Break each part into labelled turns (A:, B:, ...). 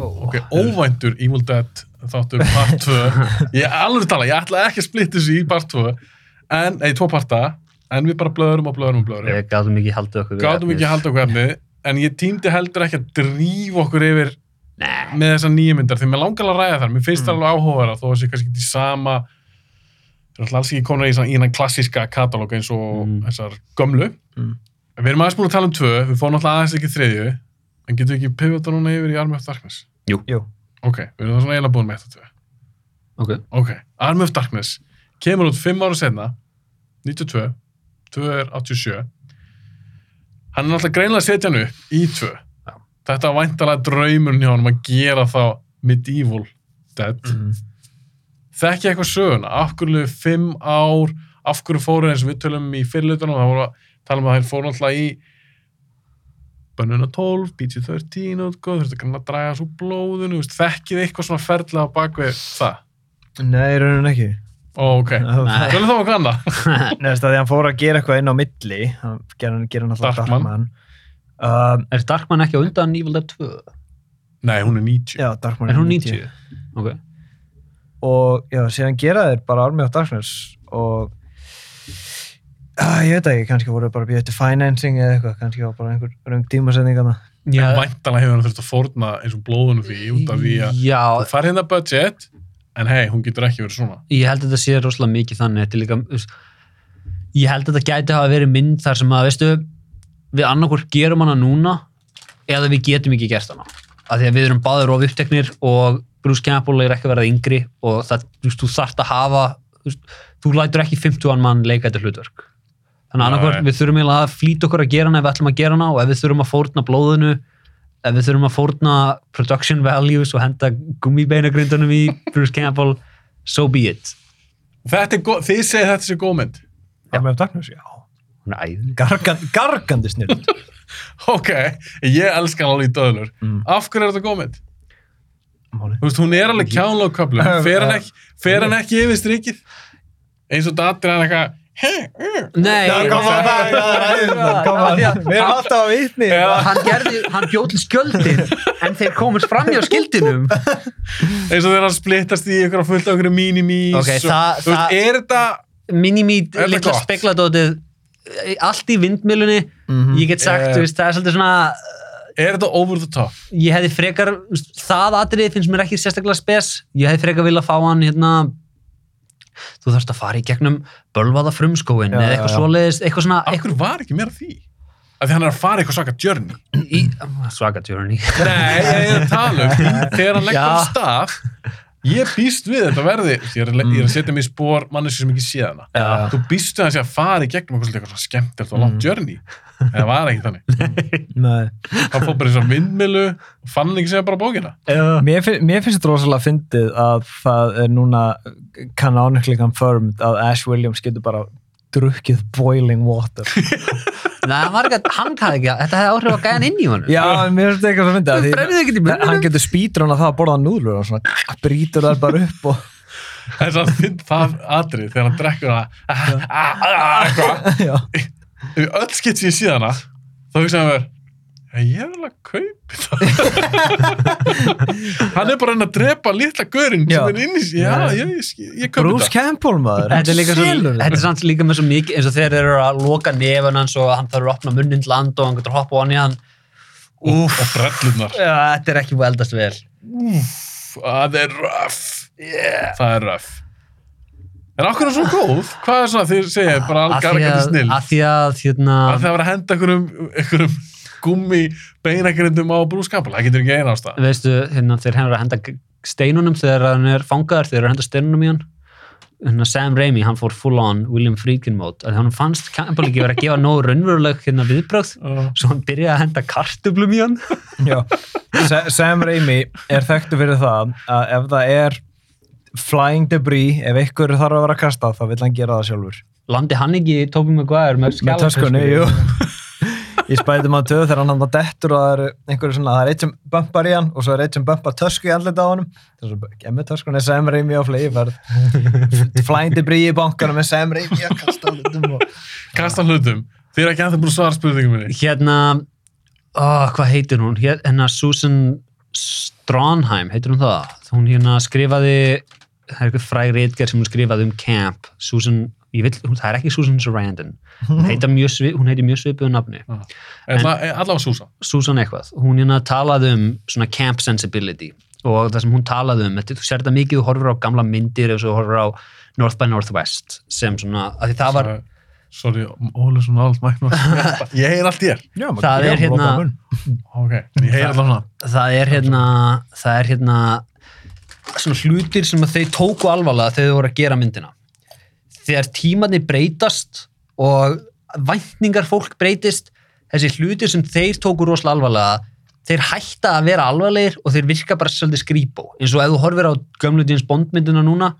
A: Ok, óvæntur Evil Dead þáttur part 2 ég er alveg að tala, ég ætla ekki að splitta þessu í part 2 en, nei, tvo parta. En við bara blöðurum og blöðurum og blöðurum
B: Við gáðum ekki haldið okkur við
A: gáðum ekki að halda okkur efni en ég týndi heldur ekki að drífa okkur yfir
B: Nei.
A: með þessar nýju myndar því mér langar að ræða þar, mér finnst það
C: Mm.
A: alveg áhugaverða þó að sé kannski ekki sama. Það er alls ekki konar í, svona- klassíska katalóg eins og
B: Mm.
A: þessar gömlu.
C: Mm.
A: við erum aðeins búin að tala um tvö við fórum alltaf aðeins ekki þriðju en getum við ekki pivota núna yfir í Army of Darkness?
C: Jú.
A: ok, við erum það svona eiginlega búin með þetta tvö.
B: Ok.
A: ok, Army of Darkness kemur út fimm ára senna 92, 2 er 87 hann er alltaf greinlega að setja hann upp í tvö.
B: Já.
A: þetta var væntalega draumurinn hjá hann að gera þá medieval dead.
C: Mhm.
A: þekki eitthvað söguna, af hverju fimm ár, af hverju fóru eins og við tölum í fyrirlutunum, það voru að tala um að þeir fóru alltaf í Bönnuna 12, PG-13 og góð, þurftu kannan að draga svo blóðinu, veist, þekkið eitthvað svona ferðlega á bakvið það?
C: Nei, raunin ekki.
A: Ó, ok.
B: Nei.
A: Tölum þá eitthvað annað?
C: Neðast að því hann fór að gera eitthvað inn á milli, hann gera hann, alltaf
A: Darkman.
C: Darkman. Um,
B: Er Darkman ekki á undan Evil Dead 2?
A: Nei, hún er 90.
C: já, Darkman
B: Er hún 90? Ok.
C: Og já, síðan gera þeir bara Army of Darkness og uh, ég veit ekki, kannski voru bara býðið eftir financing eða eitthvað, kannski var bara einhver röng tímasetning að það.
B: Já.
A: Væntalega hefur hann þurft að fórna eins og blóðunum því út af því að
B: Já,
A: þú fær hérna budget, en hei, hún getur ekki verið svona.
B: ég held að þetta sé rosalega mikið þannig þetta er líka, ég held að þetta gæti hafa verið mynd þar sem að, veistu við annarkvort gerum hana núna eða við getum ekki gert hana af því að við erum báður of uppteknir og Bruce Campbell er ekki að verða yngri og það, þú þú þarft að hafa þú, þú lætur ekki 50 mann leika þetta hlutverk þannig annarkvort við þurfum eiginlega að flýta okkur að gera hana ef við ætlum að gera hana og ef við þurfum að fórna blóðinu ef við þurfum að fórna production values og henda gummibeinagrindunum í Bruce Campbell so be it
A: góð, þið segið þetta sé góð mynd.
C: Army of Darkness, já.
B: Hún er æðileg.
C: Gargan, gargandi snill.
A: Ok, ég elska hann alveg í döðlur.
C: Mm.
A: Af hverju er þetta góð mynd?
C: Máli.
A: Þú veist, hún er alveg köflum. Fer hann ekki, ekki yfir strikið? Eins og datir hann eitthvað.
B: Nei,
C: er Við erum alltaf að vitni.
B: Hann gerði, hann bjóð til skjöldin en þeir komast fram hjá skildinum
A: eins og þegar hann splittast í ykkur fullt af ykkur mínimís.
B: Ok,
A: og,
B: það-
A: þú veist,
B: það-
A: er þetta,
B: minimít,
A: Er
B: litla spekladótið allt í vindmilunni
C: Mhm.
B: ég get sagt,
A: Eh.
B: þú veist, það er svolítið svona
A: er þetta over the top?
B: ég hefði frekar, það atrið finnst mér ekki sérstaklega spes, ég hefði frekar vilja fá hann hérna þú þarfst að fara í gegnum bölvaða frumskóin eða eitthvað
C: já.
B: svoleiðis, eitthvað svona
A: Af hverju var ekki meira af því? Af því hann er að fara eitthvað svaka journey.
B: í, svaka journey
A: Nei, ég er að tala um, þegar hann leggur af stað, ég býst við þetta verði, ég er, að- ég er að setja mig í spór mannessi sem ekki sé hana.
B: Já.
A: Þú býst við sé að fara í gegnum eitthvað, eitthvað svona skemmtilegt og langt
C: Mm.
A: journey. En það var ekki þannig.
C: Nei.
A: Hann fór bara í svona vindmilu og fann ekki segja bara bókina.
C: Mér, finn, mér finnst þetta rosalega fyndið að það er núna canonically confirmed að Ash Williams getur bara drukkið boiling water.
B: Nei, hann var ekki að, hann kann ekki að, þetta hefði áhrif að gæja inn í honum
C: Já, mér finnst þetta eitthvað að
B: Þú
C: því-
B: brennir ekkert í munninum.
C: Hann getur spýtur hann að það að borða núðlur og svona brýtur það bara upp og
A: Þess að finn það atrið þegar hann drekkur hana ah, ah, ah, eitthvað.
C: já.
A: Ef öll skipt sér síðan hana, þá hugsaðum við, ég alveg að kaupa þetta. hann er bara að reyna að drepa litla görinn sem er inn í sig. Já, ég, ég, ég, ég kaupa
C: Bruce
A: þetta.
C: Campbell maður.
B: Þetta er líka svo,
C: Selur
B: þetta er samt líka með svo mikið eins og þeir eru að loka nefun hans og hann þarf að opna munnin til land og hann getur að hoppa á hann í hann
A: Og, og brellunar.
B: Já, þetta er ekki veldast vel
A: Það er röff. Yeah. Það er röff. En okkur er svo góð? Hvað er svona þegar segja bara
B: Af því
A: algargandi
B: að,
A: snill?
B: að því að hérna,
A: Að það var að henda einhverjum, einhverjum gummi beinagrindum á brúskapal. Það getur ekki eina ástæð.
B: veistu, hérna, þeir hennar að henda steinunum þegar hann er fangaður, þeir eru að henda steinunum í hann hérna, Sam Raimi, hann fór full on William Friedkin mode, að hann fannst Campbell ekki verið að gefa nógu raunveruleg hérna, viðbrögð svo hann byrjaði að henda kartublum í hann
C: Sam Raimi er þekktu fyrir það að ef það er flying debris, ef ykkur þarf að vera kastað þá vill hann gera það sjálfur.
B: landi hann ekki Tobey Maguire með,
C: Með töskunni, jú. Í spæðum að töðu þegar hann hann dettur og það er einhverju svona, það er eitt sem bumpar í hann og svo er eitt sem bumpar tösku í andlita á honum. Þess að emmi töskunni er Sam Raimi á flegiferð. Flying debris í bankanum með Sam Raimi að kasta hlutum og...
A: Kasta hlutum. Þið er ekki ennþá búin að svara spurningum minni.
B: hérna ó, hvað heitir hún, hérna Susan Stronheim, heitir hún það hún hérna skrifaði það er eitthvað fræg reitger sem hún skrifaði um camp Susan, vil, hún, það er ekki Susan Sarandon. Hún heitir mjög, mjög svipuðu nafni.
A: Allavega Susan?
B: Susan eitthvað, hún hérna talaði um svona camp sensibility og það sem hún talaði um, þetta, þú sér þetta mikið þú horfir á gamla myndir eða þú horfir á North by Northwest sem svona, að því það var
A: sorry, Óli svona allt mæknum ég heyr allt þér.
C: Já, maður-
B: Það
C: já,
B: er hérna-
C: loka munn.
A: ok, ég heyr allt svona
B: það er hérna það er hérna svona hlutir sem að þeir tóku alvarlega þegar þau voru að gera myndina þegar tímanni breytast og væntingar fólk breytist þessi hlutir sem þeir tóku rosalega alvarlega þeir hætta að vera alvarlegir og þeir virka bara svolítið skrýpó. Eins og ef þú horfir á gömlu James Bond myndina núna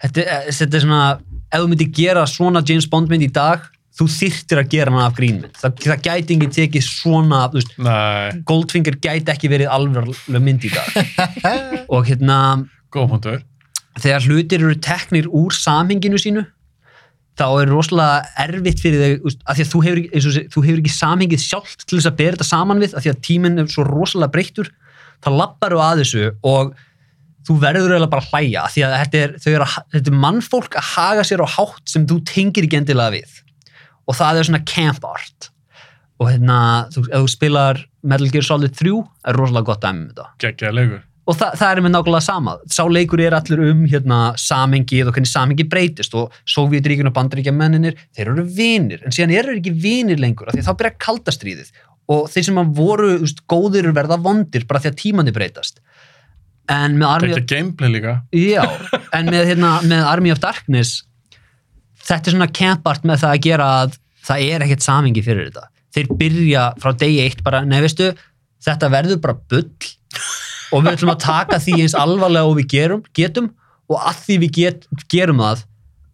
B: þetta, er- þetta er svona ef þú myndir gera svona James Bond mynd í dag þú þyrftir að gera hana af grínmynd það, það gæti enginn tekið svona veist, Goldfinger gæti ekki verið alvarlega mynd í dag. Og hérna
A: góð punktur
B: þegar hlutir eru teknir úr samhenginu sínu þá er rosalega erfitt fyrir úst, af því að þú hefur, og, þú hefur ekki samhengið sjálft til þess að bera þetta saman við af því að tíminn er svo rosalega breyttur þá lappar þú að þessu og þú verður eiginlega bara að hlæja af því að þetta er, þau eru að, þetta er mannfólk að haga sér á hátt sem þú tengir ekki endilega við. Og það er svona camp art. Og hérna, þú, ef þú spilar Metal Gear Solid 3 er rosalega gott dæmi um þetta.
A: Geggjaði leikur
B: og það, það er með nákvæmlega sama. Sá leikur er allur um hérna samengið og hvernig samengið breytist. Og Sovjetríkun og bandaríkja menninir, þeir eru vinir. En síðan eru ekki vinir lengur af því að þá byrja kaldastríðið og þeir sem voru veist, góðir verða vondir bara því að tímanni breytast. En með Army of,
A: geggjaði gameplay líka.
B: Já, en með, hérna, með Army of Darkness þetta er svona campart með það að gera að það er ekkert samengi fyrir þetta. Þeir byrja frá degi eitt bara, nei veistu þetta verður bara bull og við ætlum að taka því eins alvarlega og við gerum, getum. Og að því við get, gerum það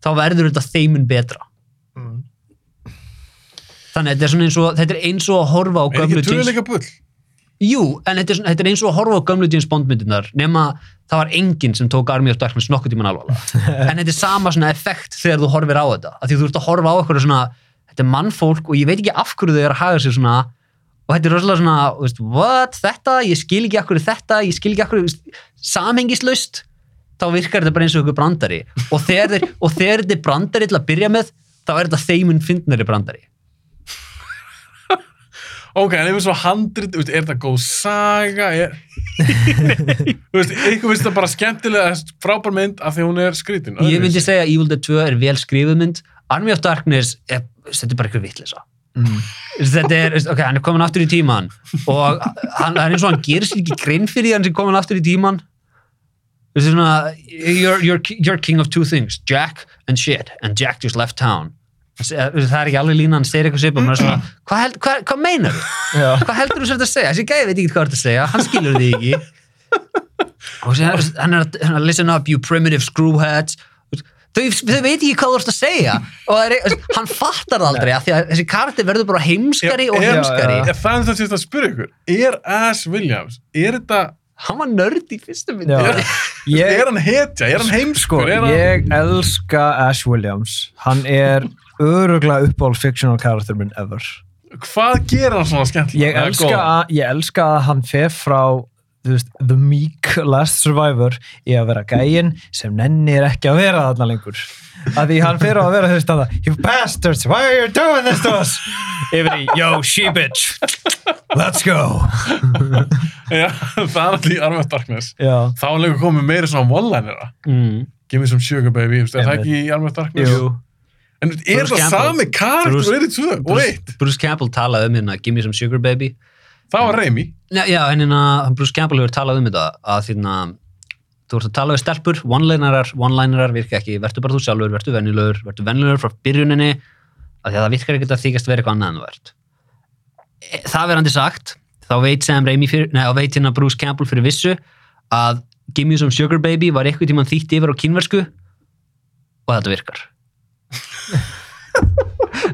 B: þá verður þetta þeimun betra.
C: Mm.
B: þannig þetta er og þetta er eins og að horfa á
A: er
B: gömlu
A: ekki tölu líka bull?
B: Jú, en þetta er, svona, þetta er eins og að horfa á gömlu James Bond myndirnar nema það var enginn sem tók Army of Darkness nokkuð tíman alvarlega. En þetta er sama effekt þegar þú horfir á þetta því þú ert að horfa á eitthvað svona þetta er mannfólk og ég veit ekki af hverju þau eru að haga sér svona og þetta er rosalega svona veist, what, þetta, ég skil ekki hverju þetta? Ég skil ekki veist, samhengislaust? Þá virkar þetta bara eins og ykkur brandari. Og þegar, þetta er brandari til að byrja með, þá er þetta þeimun fyndnari brandari.
A: Ok, en ef við svo handrit, er þetta góð saga? Er ykkur finnst það bara skemmtilega frábær mynd af því hún er skrítin
B: Ég myndi segja að Evil Dead 2 er vel skrifuð mynd. Army of Darkness, þetta er bara eitthvað vitleysa
C: Mm.
B: þetta er, ok, hann er komin aftur í tíman og hann, það er eins og hann gerir sér ekki grinn fyrir því hann sem komin aftur í tíman þetta er svona you're, you're, you're king of two things, Jack and shit and Jack just left town það er ekki alveg lína, hann segir eitthvað svip og maður er svona, hvað, held, hvað, hvað meinar þú? Hvað heldur þú sér að segja? þessi gæði veit ekki hvað þú ert að segja, hann skilur því ekki og sér, er að, hann er að listen up you primitive screwheads þau, þau veit ekki hvað þú ert að segja og er, hann fattar það aldrei af því að þessi karakter verður bara heimskari og heimskari
C: já.
A: er það er ég ætla að spyrja ykkur er Ash Williams, er þetta
B: hann var nörd í fyrstu myndi
C: Já.
A: er,
C: Ég-
A: er hann hetja, er hann
C: Sko,
A: heimskur er hann,
C: ég elska Ash Williams. Hann er öruglega uppáhald fictional karakter minn ever.
A: hvað gerir hann svona skemmtilega
C: Ég elska, að, ég elska að hann fer frá veist, The Meek Last Survivor í að vera gæinn sem nennir ekki að vera þarna lengur. Að því hann fer á að vera veist að það You bastards, why are you doing this to us? Yfir í, yo, she bitch, let's go.
A: Já, það er allir í Army of Darkness
C: Já,
A: þá er líka komið meira svona one-linera
B: mm.
A: give me some sugar baby, er það ekki í Army of Darkness
C: jú.
A: en er
B: Bruce
A: það
B: Campbell.
A: sami karakter
B: Bruce-
A: og er tvö og
B: Bruce,
A: eitt
B: Bruce Campbell talaði um hérna Give me some sugar baby
A: það var Raimi
B: Já, en hérna, Bruce Campbell hefur talað um þetta að þérna, þú ert að tala við stelpur, one-linerar, one-linerar virka ekki, verður bara þú sjálfur, verður venjulegur, verður venjulegur frá byrjuninni, að það virkar ekkert að þykast vera eitthvað annað en þú ert. E, Það verandi sagt, þá veit Sam Raimi fyrir, neða, þá veit hérna Bruce Campbell fyrir vissu að Give Me Some Sugar Baby var eitthvað tímann þýtt yfir á kynversku og þetta virkar.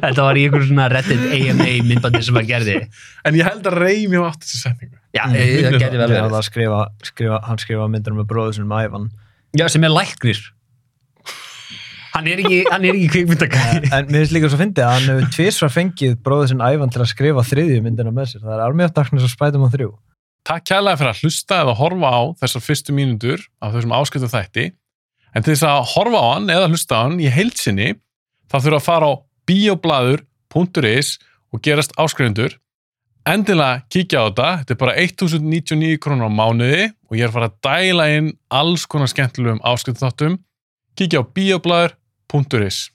B: Þetta var í einhver svona Reddit AMA myndbandi sem að gerði.
A: en ég held að Raimi á átt þessi setningu
B: Já,
A: Mm,
B: mm, það geti vel verið.
C: það skrifa, skrifa, hann skrifa myndir með bróður sinum Ævan.
B: Já, sem er læknir Hann er ekki, hann er ekki kvikmyndagæði
C: En mér finnst líka svo fyndið að hann hefur tvisvar fengið bróður sinn Ævan til að skrifa þriðju myndina með sér. Það er of Darkness og Spider-Man 3.
A: takk kærlega fyrir að hlusta eða horfa á þessar fyrstu mínútur af þessum áskiptu þætti en til þess að horfa á hann eða hlusta á hann í heilsinni þá þurfa að fara á bioblaður.is og gerast áskrifundur. Endilega kíkja á þetta. Þetta er bara 1099 krónur á mánuði og ég er að fara að dæla inn alls konar skemmtilegum áskiptu þáttum kíkja á bioblaður.is